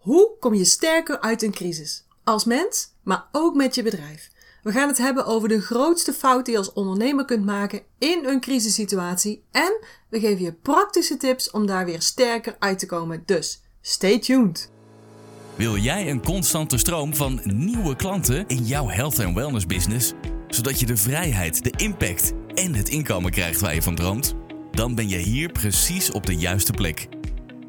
Hoe kom je sterker uit een crisis? Als mens, maar ook met je bedrijf. We gaan het hebben over de grootste fout die je als ondernemer kunt maken in een crisissituatie. En we geven je praktische tips om daar weer sterker uit te komen. Dus stay tuned. Wil jij een constante stroom van nieuwe klanten in jouw health en wellness business? Zodat je de vrijheid, de impact en het inkomen krijgt waar je van droomt? Dan ben je hier precies op de juiste plek.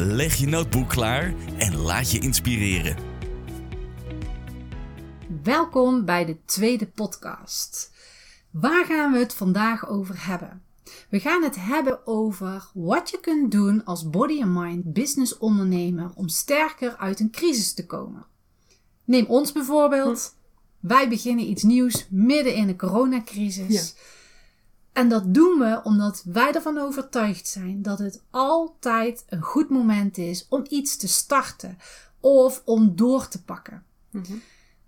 leg je notebook klaar en laat je inspireren. Welkom bij de tweede podcast. Waar gaan we het vandaag over hebben? We gaan het hebben over wat je kunt doen als body and mind business ondernemer om sterker uit een crisis te komen. Neem ons bijvoorbeeld. Wij beginnen iets nieuws midden in de coronacrisis. En dat doen we omdat wij ervan overtuigd zijn dat het altijd een goed moment is om iets te starten of om door te pakken.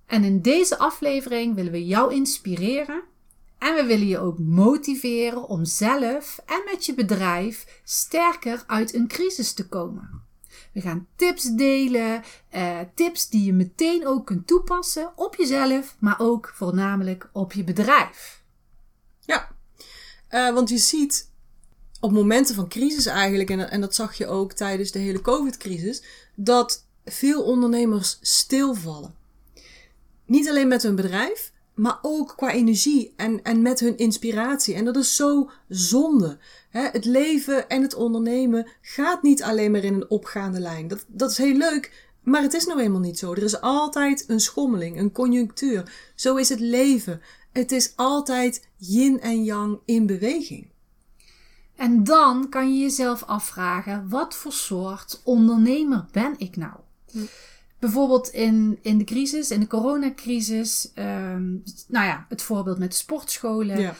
En in deze aflevering willen we jou inspireren en we willen je ook motiveren om zelf en met je bedrijf sterker uit een crisis te komen. We gaan tips delen, eh, tips die je meteen ook kunt toepassen op jezelf, maar ook voornamelijk op je bedrijf. Ja, uh, want je ziet op momenten van crisis eigenlijk, en, en dat zag je ook tijdens de hele COVID-crisis, dat veel ondernemers stilvallen. Niet alleen met hun bedrijf, maar ook qua energie en, en met hun inspiratie. En dat is zo zonde. Hè? Het leven en het ondernemen gaat niet alleen maar in een opgaande lijn. Dat, dat is heel leuk, maar het is nou eenmaal niet zo. Er is altijd een schommeling, een conjunctuur. Zo is het leven. Het is altijd yin en yang in beweging. En dan kan je jezelf afvragen: wat voor soort ondernemer ben ik nou? Hm. Bijvoorbeeld in, in de crisis, in de coronacrisis, um, nou ja, het voorbeeld met sportscholen. Ja.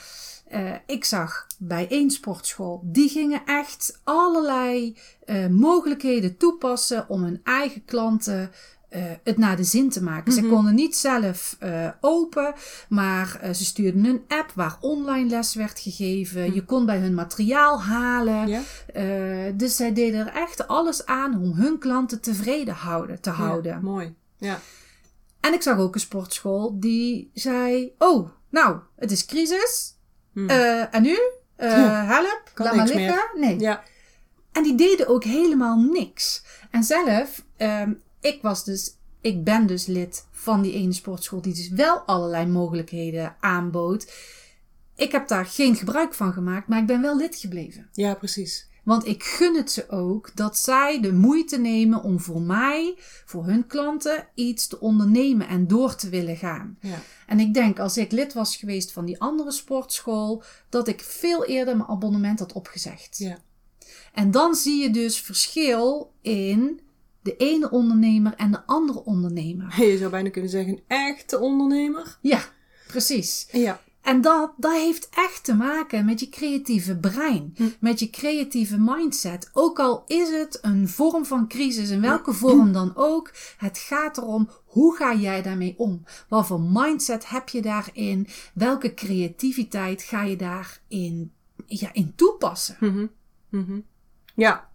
Uh, ik zag bij één sportschool, die gingen echt allerlei uh, mogelijkheden toepassen om hun eigen klanten uh, het naar de zin te maken. Mm -hmm. Ze konden niet zelf uh, open, maar uh, ze stuurden een app waar online les werd gegeven. Mm. Je kon bij hun materiaal halen. Yeah. dus zij deden er echt alles aan om hun klanten tevreden houden, te houden. Ja, mooi. Ja. En ik zag ook een sportschool die zei: Oh, nou, het is crisis. Mm. en nu? help, kan laat maar liggen. Meer. Nee. Ja. En die deden ook helemaal niks. En zelf um, ik was dus, ik ben dus lid van die ene sportschool die dus wel allerlei mogelijkheden aanbood. Ik heb daar geen gebruik van gemaakt, maar ik ben wel lid gebleven. Ja, precies. Want ik gun het ze ook dat zij de moeite nemen om voor mij, voor hun klanten, iets te ondernemen en door te willen gaan. Ja. En ik denk, als ik lid was geweest van die andere sportschool, dat ik veel eerder mijn abonnement had opgezegd. Ja. En dan zie je dus verschil in de ene ondernemer en de andere ondernemer. Je zou bijna kunnen zeggen een echte ondernemer. Ja, precies. Ja. En dat, dat heeft echt te maken met je creatieve brein, hm. met je creatieve mindset. Ook al is het een vorm van crisis, in welke vorm dan ook, het gaat erom hoe ga jij daarmee om? Wat voor mindset heb je daarin? Welke creativiteit ga je daarin ja, in toepassen? Mm -hmm. Mm -hmm. Ja,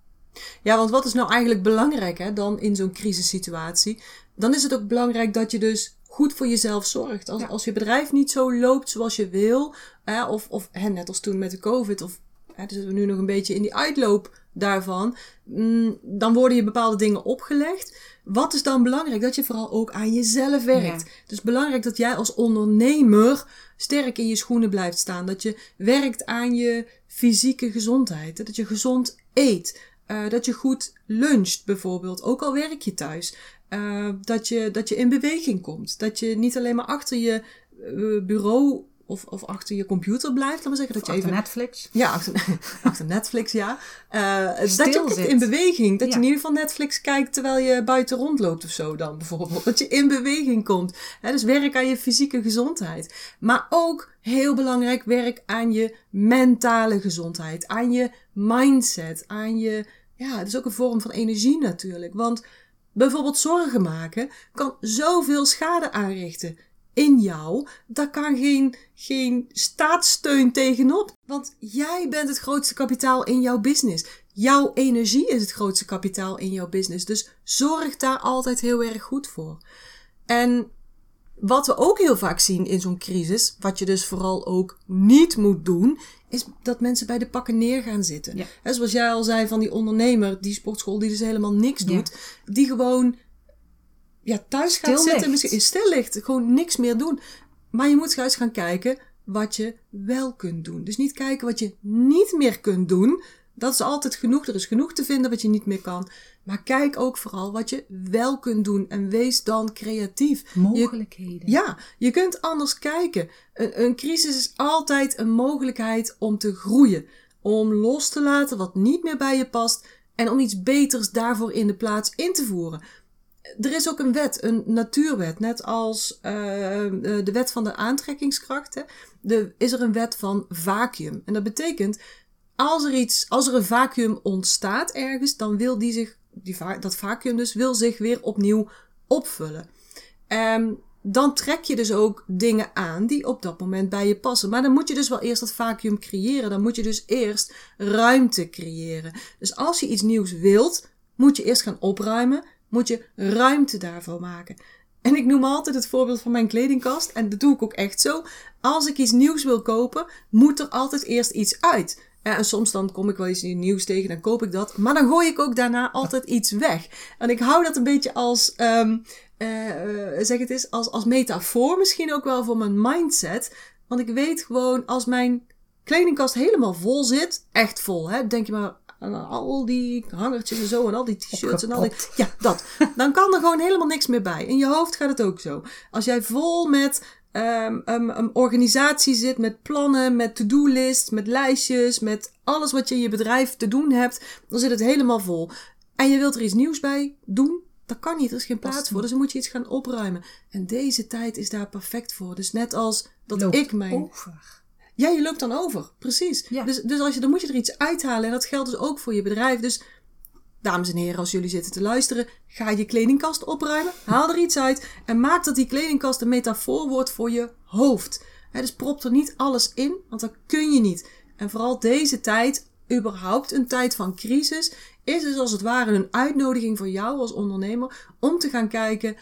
ja, want wat is nou eigenlijk belangrijk hè, dan in zo'n crisissituatie? Dan is het ook belangrijk dat je dus goed voor jezelf zorgt. Als, ja. als je bedrijf niet zo loopt zoals je wil, hè, of, of hè, net als toen met de COVID, of hè, dus we nu nog een beetje in die uitloop daarvan, mm, dan worden je bepaalde dingen opgelegd. Wat is dan belangrijk? Dat je vooral ook aan jezelf werkt. Ja. Dus belangrijk dat jij als ondernemer sterk in je schoenen blijft staan. Dat je werkt aan je fysieke gezondheid. Dat je gezond eet. Uh, dat je goed luncht bijvoorbeeld, ook al werk je thuis. Uh, dat, je, dat je in beweging komt. Dat je niet alleen maar achter je uh, bureau of, of achter je computer blijft. Dan maar zeggen dat je Achter even... Netflix. Ja, achter, achter Netflix, ja. Eh, dat je zit. in beweging. Dat Ja. je in ieder geval Netflix kijkt terwijl je buiten rondloopt of zo dan bijvoorbeeld. Dat je in beweging komt. Hè, dus werk aan je fysieke gezondheid. Maar ook, heel belangrijk, werk aan je mentale gezondheid. Aan je mindset. Aan je... Ja, het is ook een vorm van energie natuurlijk. Want bijvoorbeeld zorgen maken kan zoveel schade aanrichten in jou. Daar kan geen, geen staatssteun tegenop. Want jij bent het grootste kapitaal in jouw business. Jouw energie is het grootste kapitaal in jouw business. Dus zorg daar altijd heel erg goed voor. En wat we ook heel vaak zien in zo'n crisis, wat je dus vooral ook niet moet doen, is dat mensen bij de pakken neer gaan zitten. Ja. Zoals jij al zei van die ondernemer, die sportschool die dus helemaal niks Ja. doet, die gewoon ja, thuis gaat Stil zitten, ligt. misschien stil ligt, gewoon niks meer doen. Maar je moet juist gaan kijken wat je wel kunt doen. Dus niet kijken wat je niet meer kunt doen. Dat is altijd genoeg. Er is genoeg te vinden wat je niet meer kan. Maar kijk ook vooral wat je wel kunt doen. En wees dan creatief. Je, Mogelijkheden. ja, je kunt anders kijken. Een, een crisis is altijd een mogelijkheid om te groeien. Om los te laten wat niet meer bij je past. En om iets beters daarvoor in de plaats in te voeren. Er is ook een wet, een natuurwet. Net als eh, eh, de wet van de aantrekkingskracht. Hè, de, is er een wet van vacuüm. En dat betekent, als er, iets, als er een vacuüm ontstaat ergens, dan wil die zich, die, dat vacuüm dus, wil zich weer opnieuw opvullen. Ehm, dan trek je dus ook dingen aan die op dat moment bij je passen. Maar dan moet je dus wel eerst dat vacuüm creëren. Dan moet je dus eerst ruimte creëren. Dus als je iets nieuws wilt, moet je eerst gaan opruimen. Moet je ruimte daarvoor maken. En ik noem altijd het voorbeeld van mijn kledingkast. En dat doe ik ook echt zo. Als ik iets nieuws wil kopen, moet er altijd eerst iets uit. En soms dan kom ik wel iets nieuws tegen, dan koop ik dat. Maar dan gooi ik ook daarna altijd iets weg. En ik hou dat een beetje als, ehm, eh, eh, zeg het eens, als, als metafoor misschien ook wel voor mijn mindset. Want ik weet gewoon, als mijn kledingkast helemaal vol zit, echt vol, hè, denk je maar aan al die hangertjes en zo en al die t-shirts en al die, ja, dat. Dan kan er gewoon helemaal niks meer bij. In je hoofd gaat het ook zo. Als jij vol met ehm, een, een organisatie zit, met plannen, met to-do-list, met lijstjes, met alles wat je in je bedrijf te doen hebt, dan zit het helemaal vol. En je wilt er iets nieuws bij doen, dat kan niet. Er is geen plaats voor. Dus dan moet je iets gaan opruimen. En deze tijd is daar perfect voor. Dus net als dat Loopt ik mijn over. Ja, je loopt dan over. Precies. Ja. Dus, dus als je, dan moet je er iets uithalen. En dat geldt dus ook voor je bedrijf. Dus, dames en heren, als jullie zitten te luisteren, ga je kledingkast opruimen. Haal er iets uit. En maak dat die kledingkast een metafoor wordt voor je hoofd. Dus prop er niet alles in, want dat kun je niet. En vooral deze tijd, überhaupt een tijd van crisis, is dus als het ware een uitnodiging voor jou als ondernemer om te gaan kijken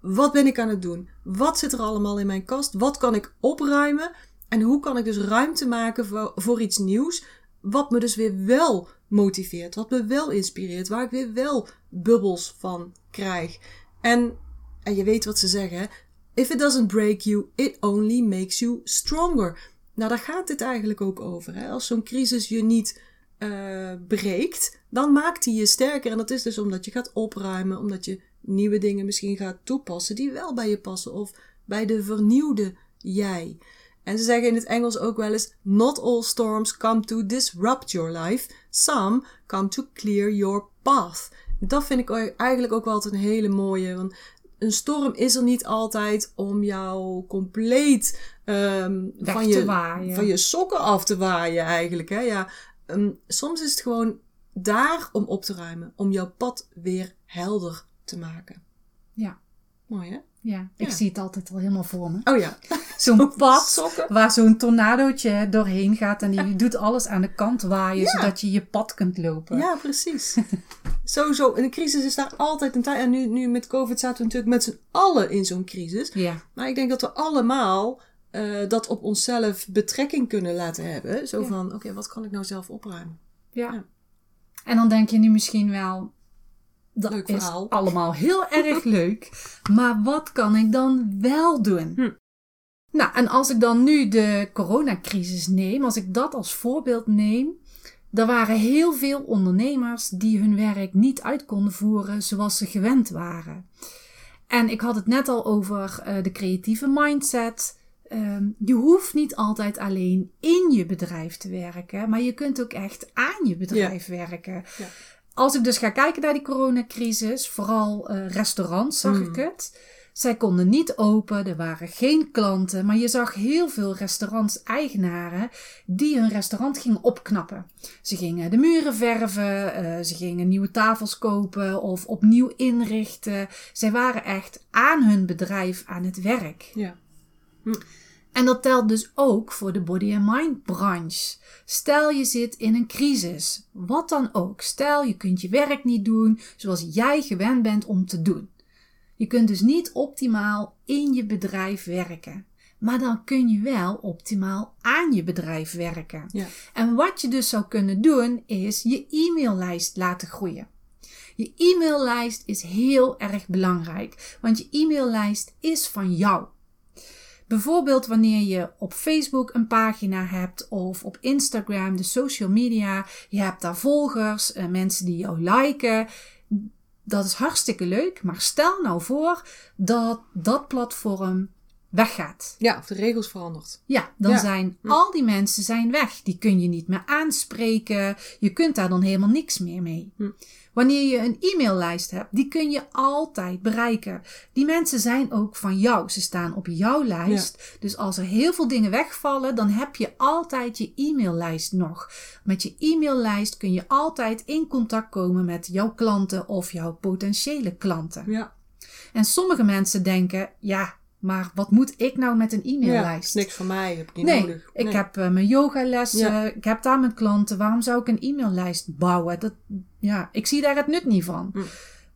wat ben ik aan het doen? Wat zit er allemaal in mijn kast? Wat kan ik opruimen? En hoe kan ik dus ruimte maken voor, iets nieuws? Wat me dus weer wel motiveert. Wat me wel inspireert. Waar ik weer wel bubbels van krijg. En, en je weet wat ze zeggen. If it doesn't break you, it only makes you stronger. Nou, daar gaat dit eigenlijk ook over. Hè? Als zo'n crisis je niet eh, breekt, dan maakt die je sterker. En dat is dus omdat je gaat opruimen, omdat je nieuwe dingen misschien gaat toepassen die wel bij je passen of bij de vernieuwde jij. En ze zeggen in het Engels ook wel eens: Not all storms come to disrupt your life, some come to clear your path. Dat vind ik eigenlijk ook wel altijd een hele mooie. Want een storm is er niet altijd om jou compleet Weg van, je, waaien. van je sokken af te waaien eigenlijk. Hè? Ja, Ehm, soms is het gewoon daar om op te ruimen, om jouw pad weer helder te maken. Ja. Mooi hè? Ja, ik zie het altijd al helemaal voor me. Oh ja. Zo'n pad Sokken. waar zo'n tornadootje doorheen gaat en die doet alles aan de kant waaien, zodat je je pad kunt lopen. Ja, precies. Sowieso, in een crisis is daar altijd een tijd. En nu, nu met COVID zaten we natuurlijk met z'n allen in zo'n crisis. Ja. Maar ik denk dat we allemaal eh, dat op onszelf betrekking kunnen laten hebben. Zo Ja. van, oké, wat kan ik nou zelf opruimen? Ja. Ja. En dan denk je nu misschien wel, dat Leuk is verhaal. allemaal heel erg leuk, maar wat kan ik dan wel doen? Hm. Nou, en als ik dan nu de coronacrisis neem, als ik dat als voorbeeld neem, er waren heel veel ondernemers die hun werk niet uit konden voeren zoals ze gewend waren. En ik had het net al over eh, de creatieve mindset. ehm, je hoeft niet altijd alleen in je bedrijf te werken, maar je kunt ook echt aan je bedrijf werken. Ja. Als ik dus ga kijken naar die coronacrisis, vooral eh, restaurants zag Mm. ik het. Zij konden niet open, er waren geen klanten, maar je zag heel veel restaurants-eigenaren die hun restaurant gingen opknappen. Ze gingen de muren verven, eh, ze gingen nieuwe tafels kopen of opnieuw inrichten. Zij waren echt aan hun bedrijf aan het werk. Ja. En dat telt dus ook voor de body and mind branche. Stel je zit in een crisis, wat dan ook. Stel je kunt je werk niet doen zoals jij gewend bent om te doen. Je kunt dus niet optimaal in je bedrijf werken. Maar dan kun je wel optimaal aan je bedrijf werken. Ja. En wat je dus zou kunnen doen, is je e-maillijst laten groeien. Je e-maillijst is heel erg belangrijk, want je e-maillijst is van jou. Bijvoorbeeld wanneer je op Facebook een pagina hebt of op Instagram, de social media. Je hebt daar volgers, eh, mensen die jou liken. Dat is hartstikke leuk, maar stel nou voor dat dat platform weggaat. ja, of de regels veranderd. Ja, dan Ja. zijn al die mensen zijn weg. Die kun je niet meer aanspreken. Je kunt daar dan helemaal niks meer mee. Hm. Wanneer je een e-maillijst hebt, die kun je altijd bereiken. Die mensen zijn ook van jou. Ze staan op jouw lijst. Dus als er heel veel dingen wegvallen, dan heb je altijd je e-maillijst nog. Met je e-maillijst kun je altijd in contact komen met jouw klanten of jouw potentiële klanten. Ja. En sommige mensen denken, ja, maar wat moet ik nou met een Ja, e-maillijst? is niks van mij, heb ik niet Nee, nodig. ik heb eh, mijn yogalessen, Ja. ik heb daar mijn klanten. Waarom zou ik een e-maillijst bouwen? Dat, ja, ik zie daar het nut niet van. Hm.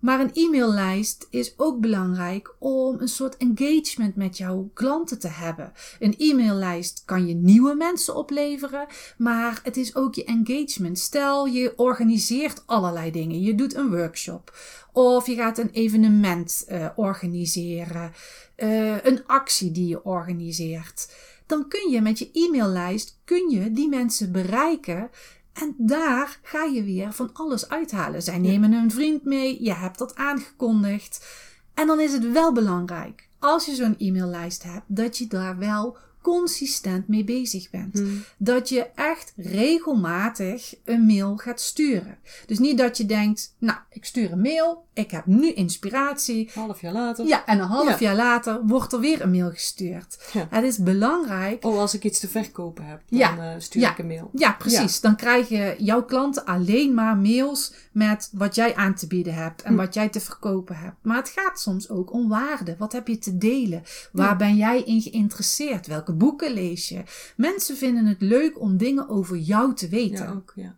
Maar een e-maillijst is ook belangrijk om een soort engagement met jouw klanten te hebben. Een e-maillijst kan je nieuwe mensen opleveren, maar het is ook je engagement. Stel je organiseert allerlei dingen. Je doet een workshop of je gaat een evenement eh, organiseren, eh, een actie die je organiseert. Dan kun je met je e-maillijst kun je die mensen bereiken en daar ga je weer van alles uithalen. Zij nemen een vriend mee, je hebt dat aangekondigd. En dan is het wel belangrijk, als je zo'n e-maillijst hebt, dat je daar wel consistent mee bezig bent. Hm. Dat je echt regelmatig een mail gaat sturen. Dus niet dat je denkt, nou, ik stuur een mail, ik heb nu inspiratie. Een half jaar later. Ja, en een half Ja. jaar later wordt er weer een mail gestuurd. Ja. Het is belangrijk Oh, als ik iets te verkopen heb, dan Ja. eh, stuur ik een mail. Ja, precies. Dan krijgen jouw klanten alleen maar mails met wat jij aan te bieden hebt en Hm. wat jij te verkopen hebt. Maar het gaat soms ook om waarde. Wat heb je te delen? Waar ben jij in geïnteresseerd? Welke boeken lees je? Mensen vinden het leuk om dingen over jou te weten. Ja, ook, ja.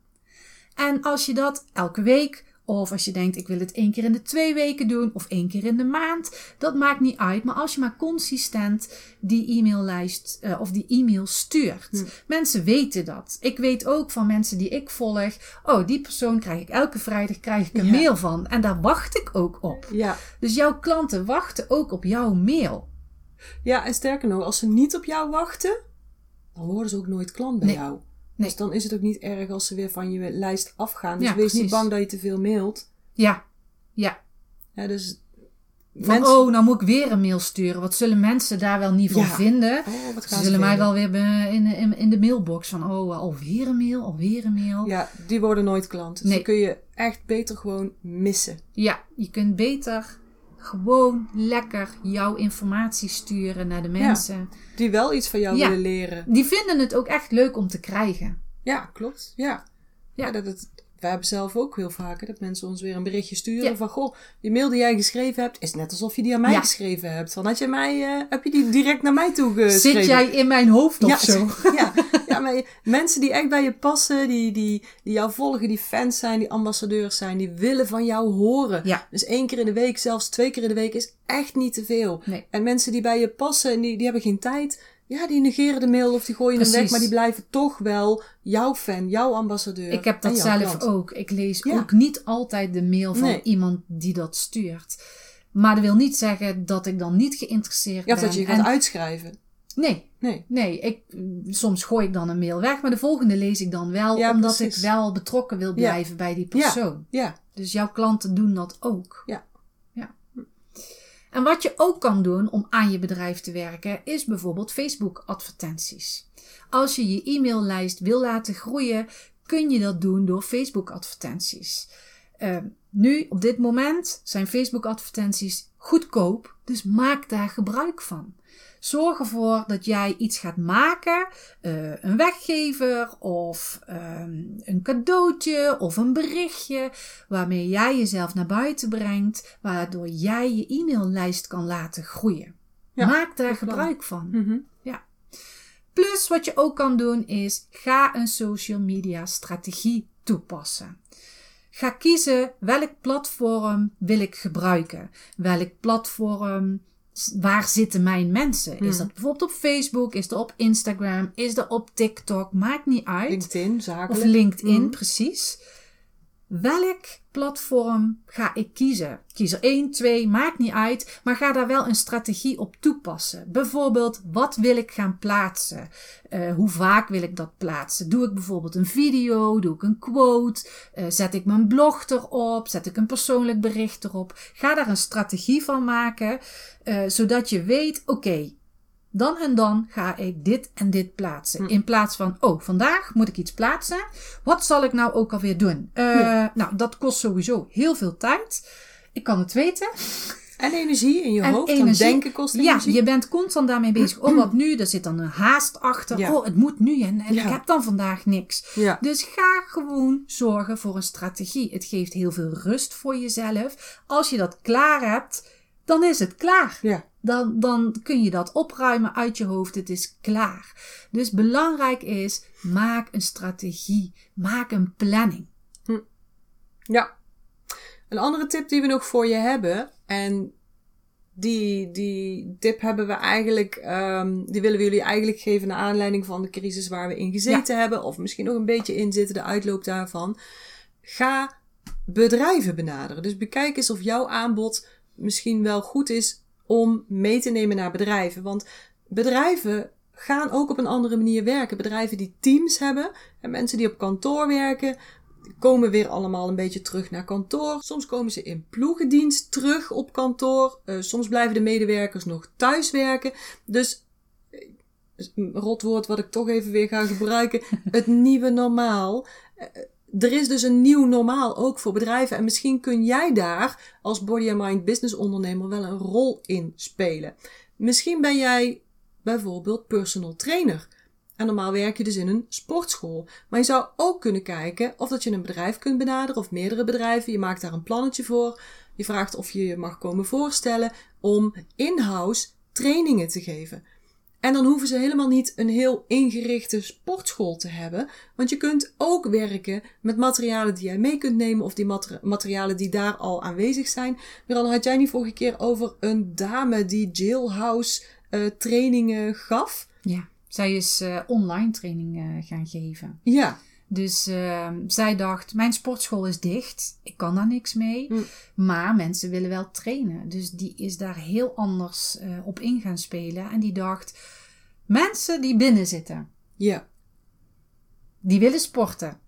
En als je dat elke week, of als je denkt ik wil het één keer in de twee weken doen, of één keer in de maand, dat maakt niet uit. Maar als je maar consistent die e-maillijst eh, of die e-mail stuurt. Hm. Mensen weten dat. Ik weet ook van mensen die ik volg, oh die persoon krijg ik elke vrijdag krijg ik een Ja. mail van. En daar wacht ik ook op. Ja. Dus jouw klanten wachten ook op jouw mail. Ja, en sterker nog, als ze niet op jou wachten, dan worden ze ook nooit klant bij Nee. jou. Nee. Dus dan is het ook niet erg als ze weer van je lijst afgaan. Dus Ja, wees niet bang dat je te veel mailt. Ja, ja. Ja, dus Van mensen- oh, nou moet ik weer een mail sturen. Wat zullen mensen daar wel niet van Ja. vinden? Oh, wat Ze zullen mij wel weer be- in, in, in de mailbox van, oh, alweer een mail, alweer een mail. Ja, Ja, die worden nooit klant. Dus Nee. dan kun je echt beter gewoon missen. je kunt beter gewoon lekker jouw informatie sturen naar de mensen. Die wel iets van jou Ja. willen leren. Die vinden het ook echt leuk om te krijgen. Ja, klopt. Ja. Ja. Ja, dat, dat, wij hebben zelf ook heel vaak hè, dat mensen ons weer een berichtje sturen van goh, die mail die jij geschreven hebt, is net alsof je die aan mij geschreven hebt. Van had je mij, eh, heb je die direct naar mij toe geschreven? Zit jij in mijn hoofd of zo? Ja, maar mensen die echt bij je passen, die, die, die jou volgen, die fans zijn, die ambassadeurs zijn, die willen van jou horen. Ja. Dus één keer in de week, zelfs twee keer in de week, is echt niet te veel. Nee. En mensen die bij je passen en die, die hebben geen tijd, ja, die negeren de mail of die gooien hem weg, Precies. maar die blijven toch wel jouw fan, jouw ambassadeur. Ik heb dat zelf klant. ook. Ik lees Ja. ook niet altijd de mail van Nee. iemand die dat stuurt. Maar dat wil niet zeggen dat ik dan niet geïnteresseerd Ja, ben. dat je je gaat En- uitschrijven. Nee, Nee. Nee, ik, soms gooi ik dan een mail weg, maar de volgende lees ik dan wel, Ja, omdat precies. ik wel betrokken wil blijven bij die persoon. Ja, Dus jouw klanten doen dat ook. Ja. ja. En wat je ook kan doen om aan je bedrijf te werken, is bijvoorbeeld Facebook advertenties. Als je je e-maillijst wil laten groeien, kun je dat doen door Facebook advertenties. Uh, nu, op dit moment, zijn Facebook advertenties goedkoop, dus maak daar gebruik van. Zorg ervoor dat jij iets gaat maken, uh, een weggever of um, een cadeautje of een berichtje, waarmee jij jezelf naar buiten brengt, waardoor jij je e-maillijst kan laten groeien. Ja, Maak daar gebruik van. Mm -hmm. Ja. Plus wat je ook kan doen is ga een social media strategie toepassen. Ga kiezen welk platform wil ik gebruiken. Welk platform waar zitten mijn mensen? Is dat bijvoorbeeld op Facebook? Is dat op Instagram? Is dat op TikTok? Maakt niet uit. LinkedIn, zakelijk. Of LinkedIn, precies. Welk platform ga ik kiezen? Kies er één, twee, maakt niet uit, maar ga daar wel een strategie op toepassen. Bijvoorbeeld, wat wil ik gaan plaatsen? Uh, hoe vaak wil ik dat plaatsen? Doe ik bijvoorbeeld een video? Doe ik een quote? Uh, zet ik mijn blog erop? Zet ik een persoonlijk bericht erop? Ga daar een strategie van maken, uh, zodat je weet, oké, dan en dan ga ik dit en dit plaatsen. Hm. In plaats van, oh, vandaag moet ik iets plaatsen. Wat zal ik nou ook alweer doen? Uh, Nou, dat kost sowieso heel veel tijd. Ik kan het weten. En energie in je en hoofd. Energie. denken kost energie. Ja, je bent constant daarmee bezig. Oh, wat nu? Er zit dan een haast achter. Ja. Oh, het moet nu en, en ja. ik heb dan vandaag niks. Ja. Dus ga gewoon zorgen voor een strategie. Het geeft heel veel rust voor jezelf. Als je dat klaar hebt, dan is het klaar. Ja dan, dan kun je dat opruimen uit je hoofd. Het is klaar. Dus belangrijk is, maak een strategie. Maak een planning. Hm. Ja. Een andere tip die we nog voor je hebben. En die, die tip hebben we eigenlijk, um, die willen we jullie eigenlijk geven naar aanleiding van de crisis waar we in gezeten hebben. Of misschien nog een beetje in zitten, de uitloop daarvan. Ga bedrijven benaderen. Dus bekijk eens of jouw aanbod misschien wel goed is om mee te nemen naar bedrijven. Want bedrijven gaan ook op een andere manier werken. Bedrijven die teams hebben en mensen die op kantoor werken, komen weer allemaal een beetje terug naar kantoor. Soms komen ze in ploegendienst terug op kantoor. Uh, soms blijven de medewerkers nog thuis werken. Dus uh, rotwoord wat ik toch even weer ga gebruiken. het nieuwe normaal. Er is dus een nieuw normaal ook voor bedrijven. En misschien kun jij daar als body and mind business ondernemer wel een rol in spelen. Misschien ben jij bijvoorbeeld personal trainer. En normaal werk je dus in een sportschool. Maar je zou ook kunnen kijken of dat je een bedrijf kunt benaderen of meerdere bedrijven. Je maakt daar een plannetje voor. Je vraagt of je je mag komen voorstellen om in-house trainingen te geven. En dan hoeven ze helemaal niet een heel ingerichte sportschool te hebben. Want je kunt ook werken met materialen die jij mee kunt nemen. Of die materialen die daar al aanwezig zijn. dan had jij niet vorige keer over een dame die jailhouse uh, trainingen gaf? Ja, zij is uh, online trainingen gaan geven. Ja. Dus uh, zij dacht, mijn sportschool is dicht, ik kan daar niks mee. Hm. Maar mensen willen wel trainen. Dus die is daar heel anders uh, op in gaan spelen. En die dacht, mensen die binnen zitten. Ja. Die willen sporten.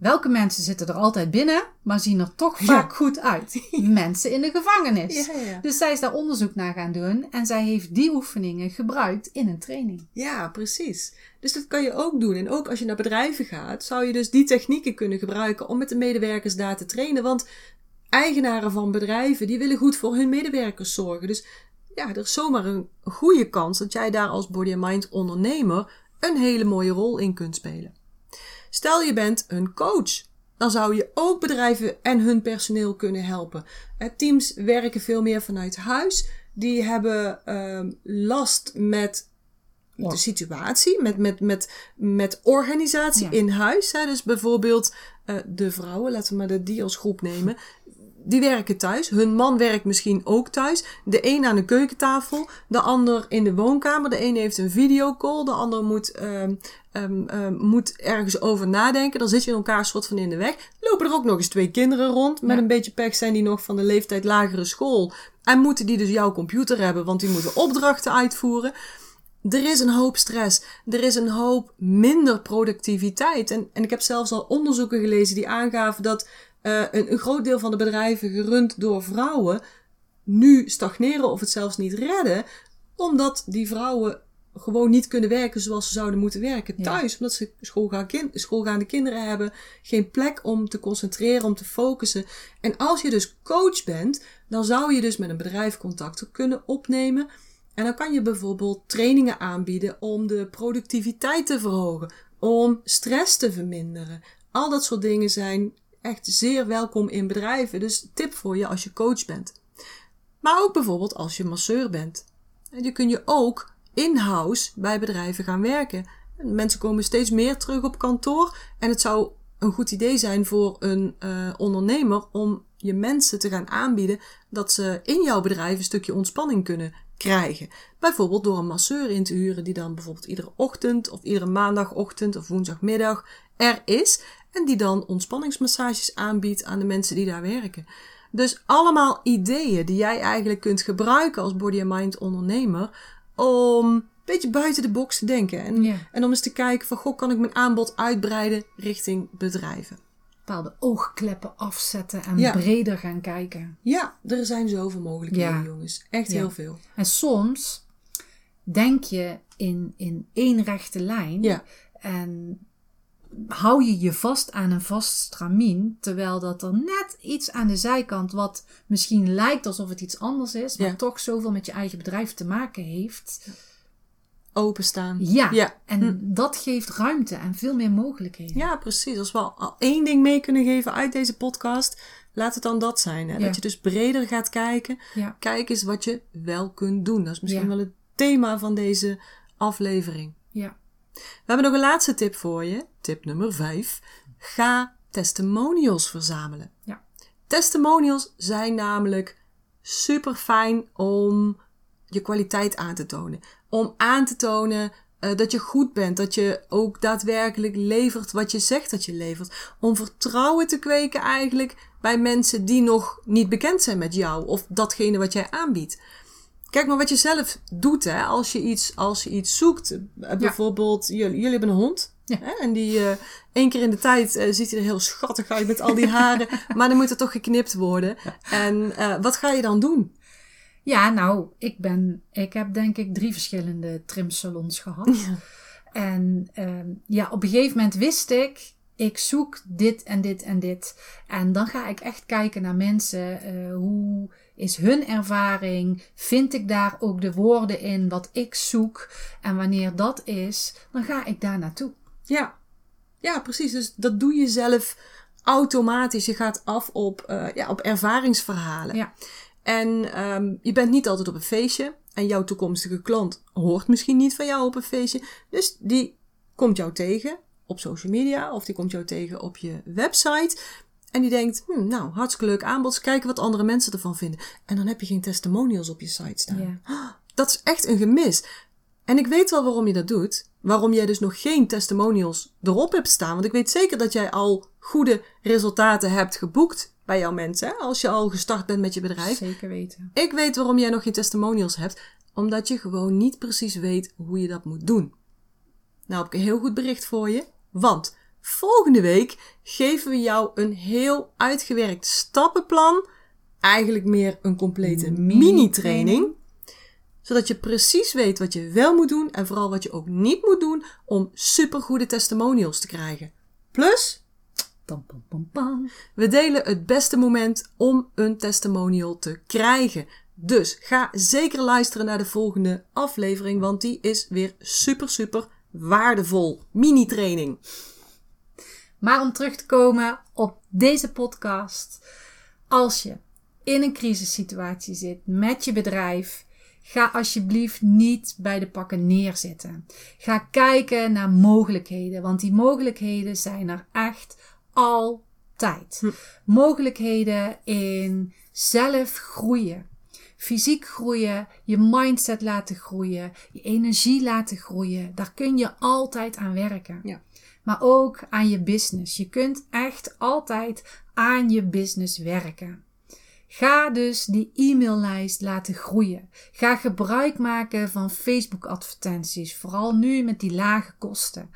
Welke mensen zitten er altijd binnen, maar zien er toch vaak goed uit? Mensen in de gevangenis. Ja, ja. Dus zij is daar onderzoek naar gaan doen en zij heeft die oefeningen gebruikt in een training. Ja, precies. Dus dat kan je ook doen. En ook als je naar bedrijven gaat, zou je dus die technieken kunnen gebruiken om met de medewerkers daar te trainen. Want eigenaren van bedrijven, die willen goed voor hun medewerkers zorgen. Dus ja, er is zomaar een goede kans dat jij daar als body and mind ondernemer een hele mooie rol in kunt spelen. Stel je bent een coach. Dan zou je ook bedrijven en hun personeel kunnen helpen. Teams werken veel meer vanuit huis. Die hebben uh, last met de situatie, met, met, met, met organisatie in huis. Hè. Dus bijvoorbeeld uh, de vrouwen, laten we maar de die als groep nemen die werken thuis. Hun man werkt misschien ook thuis. De een aan de keukentafel, de ander in de woonkamer. De een heeft een videocall, de ander moet, um, um, um, moet ergens over nadenken. Dan zit je in elkaar soort van in de weg. Lopen er ook nog eens twee kinderen rond. Met een beetje pech zijn die nog van de leeftijd lagere school. En moeten die dus jouw computer hebben, want die moeten opdrachten uitvoeren. Er is een hoop stress. Er is een hoop minder productiviteit. En, en ik heb zelfs al onderzoeken gelezen die aangaven dat uh, een, een groot deel van de bedrijven gerund door vrouwen nu stagneren of het zelfs niet redden, omdat die vrouwen gewoon niet kunnen werken zoals ze zouden moeten werken Ja. thuis. Omdat ze schoolgaan schoolgaande kinderen hebben, geen plek om te concentreren, om te focussen. En als je dus coach bent, dan zou je dus met een bedrijf contacten kunnen opnemen. En dan kan je bijvoorbeeld trainingen aanbieden om de productiviteit te verhogen, om stress te verminderen. Al dat soort dingen zijn echt zeer welkom in bedrijven. Dus tip voor je als je coach bent. Maar ook bijvoorbeeld als je masseur bent. En je kun je ook in-house bij bedrijven gaan werken. Mensen komen steeds meer terug op kantoor. En het zou een goed idee zijn voor een eh, ondernemer om je mensen te gaan aanbieden dat ze in jouw bedrijf een stukje ontspanning kunnen krijgen. Bijvoorbeeld door een masseur in te huren die dan bijvoorbeeld iedere ochtend of iedere maandagochtend of woensdagmiddag er is. En die dan ontspanningsmassages aanbiedt aan de mensen die daar werken. Dus allemaal ideeën die jij eigenlijk kunt gebruiken als body and mind ondernemer om een beetje buiten de box te denken. En, Ja. en om eens te kijken van, goh, kan ik mijn aanbod uitbreiden richting bedrijven? Bepaalde oogkleppen afzetten en Ja. breder gaan kijken. Ja, er zijn zoveel mogelijkheden, Ja. jongens. Echt heel veel. En soms denk je in, in één rechte lijn. Ja. En hou je je vast aan een vast stramien. Terwijl dat er net iets aan de zijkant wat misschien lijkt alsof het iets anders is. Maar Ja. toch zoveel met je eigen bedrijf te maken heeft. Openstaan. Ja. Ja. En Hm. dat geeft ruimte en veel meer mogelijkheden. Ja, precies. Als we al, één ding mee kunnen geven uit deze podcast, laat het dan dat zijn. Hè? Ja. Dat je dus breder gaat kijken. Kijk eens wat je wel kunt doen. Dat is misschien wel het thema van deze aflevering. Ja. We hebben nog een laatste tip voor je. Tip nummer 5. Ga testimonials verzamelen. Ja. Testimonials zijn namelijk super fijn om je kwaliteit aan te tonen. Om aan te tonen eh, dat je goed bent. Dat je ook daadwerkelijk levert wat je zegt dat je levert. Om vertrouwen te kweken eigenlijk bij mensen die nog niet bekend zijn met jou. Of datgene wat jij aanbiedt. Kijk maar wat je zelf doet, hè. Als je iets, als je iets zoekt. Eh, Bijvoorbeeld, jullie, jullie hebben een hond. Ja. En die eh één keer in de tijd eh, ziet hij er heel schattig uit met al die haren. maar dan moet er toch geknipt worden. En eh, wat ga je dan doen? Ja, nou, ik ben, ik heb denk ik drie verschillende trimsalons gehad. En ehm, ja, op een gegeven moment wist ik, ik zoek dit en dit en dit. En dan ga ik echt kijken naar mensen. hoe is hun ervaring? Vind ik daar ook de woorden in wat ik zoek? En wanneer dat is, dan ga ik daar naartoe. Ja. ja, precies. Dus dat doe je zelf automatisch. Je gaat af op, eh, ja, op ervaringsverhalen. Ja. En ehm, je bent niet altijd op een feestje. En jouw toekomstige klant hoort misschien niet van jou op een feestje. Dus die komt jou tegen op social media. Of die komt jou tegen op je website. En die denkt, hm, nou, hartstikke leuk aanbod. Kijken wat andere mensen ervan vinden. En dan heb je geen testimonials op je site staan. Ja. Dat is echt een gemis. En ik weet wel waarom je dat doet. Waarom jij dus nog geen testimonials erop hebt staan. Want ik weet zeker dat jij al goede resultaten hebt geboekt bij jouw mensen. Hè? Als je al gestart bent met je bedrijf. Zeker weten. Ik weet waarom jij nog geen testimonials hebt. Omdat je gewoon niet precies weet hoe je dat moet doen. Nou heb ik een heel goed bericht voor je. Want volgende week geven we jou een heel uitgewerkt stappenplan. Eigenlijk meer een complete mini-training. Zodat je precies weet wat je wel moet doen en vooral wat je ook niet moet doen om supergoede testimonials te krijgen. Plus, we delen het beste moment om een testimonial te krijgen. Dus ga zeker luisteren naar de volgende aflevering, want die is weer super, super waardevol. Mini-training. Maar om terug te komen op deze podcast. Als je in een crisissituatie zit met je bedrijf, ga alsjeblieft niet bij de pakken neerzitten. Ga kijken naar mogelijkheden, want die mogelijkheden zijn er echt altijd. Mogelijkheden in zelf groeien. Fysiek groeien, je mindset laten groeien, je energie laten groeien. Daar kun je altijd aan werken Ja. maar ook aan je business. Je kunt echt altijd aan je business werken. Ga dus die e-maillijst laten groeien. Ga gebruik maken van Facebook advertenties, vooral nu met die lage kosten.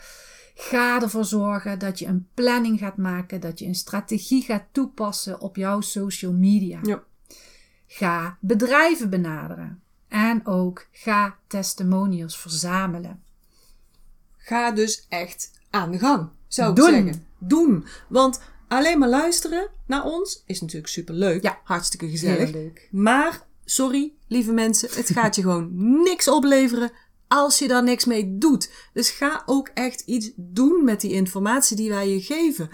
Ga ervoor zorgen dat je een planning gaat maken, dat je een strategie gaat toepassen op jouw social media. Ja. Ga bedrijven benaderen. En ook ga testimonials verzamelen. Ga dus echt aan de gang, zou ik Doen. zeggen. Doen. Want alleen maar luisteren naar ons is natuurlijk superleuk. Ja. Hartstikke gezellig. Leuk. Maar, sorry, lieve mensen, het gaat je gewoon niks opleveren als je daar niks mee doet. Dus ga ook echt iets doen met die informatie die wij je geven.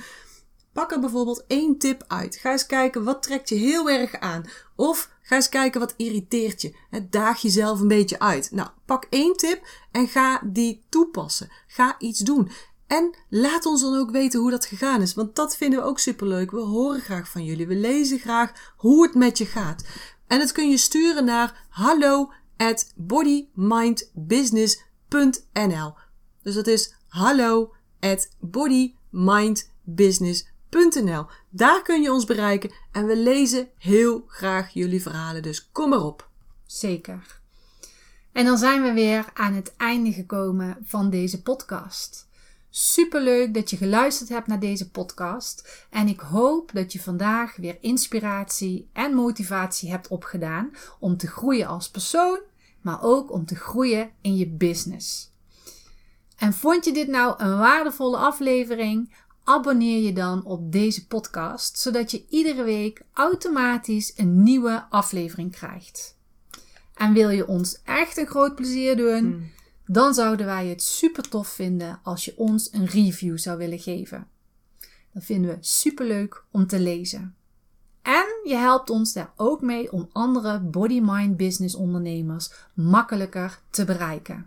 Pak er bijvoorbeeld één tip uit. Ga eens kijken wat trekt je heel erg aan. Of ga eens kijken wat irriteert je. Daag jezelf een beetje uit. Nou, pak één tip en ga die toepassen. Ga iets doen. En laat ons dan ook weten hoe dat gegaan is. Want dat vinden we ook superleuk. We horen graag van jullie. We lezen graag hoe het met je gaat. En dat kun je sturen naar hallo at bodymindbusiness.nl Dus dat is hallo at bodymindbusiness.nl Daar kun je ons bereiken en we lezen heel graag jullie verhalen. Dus kom maar op. Zeker. En dan zijn we weer aan het einde gekomen van deze podcast. Superleuk dat je geluisterd hebt naar deze podcast. En ik hoop dat je vandaag weer inspiratie en motivatie hebt opgedaan om te groeien als persoon, maar ook om te groeien in je business. En vond je dit nou een waardevolle aflevering? Abonneer je dan op deze podcast, zodat je iedere week automatisch een nieuwe aflevering krijgt. En wil je ons echt een groot plezier doen, dan zouden wij het super tof vinden als je ons een review zou willen geven. Dat vinden we super leuk om te lezen. En je helpt ons daar ook mee om andere body-mind business ondernemers makkelijker te bereiken.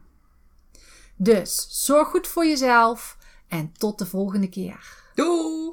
Dus zorg goed voor jezelf en tot de volgende keer. Doei!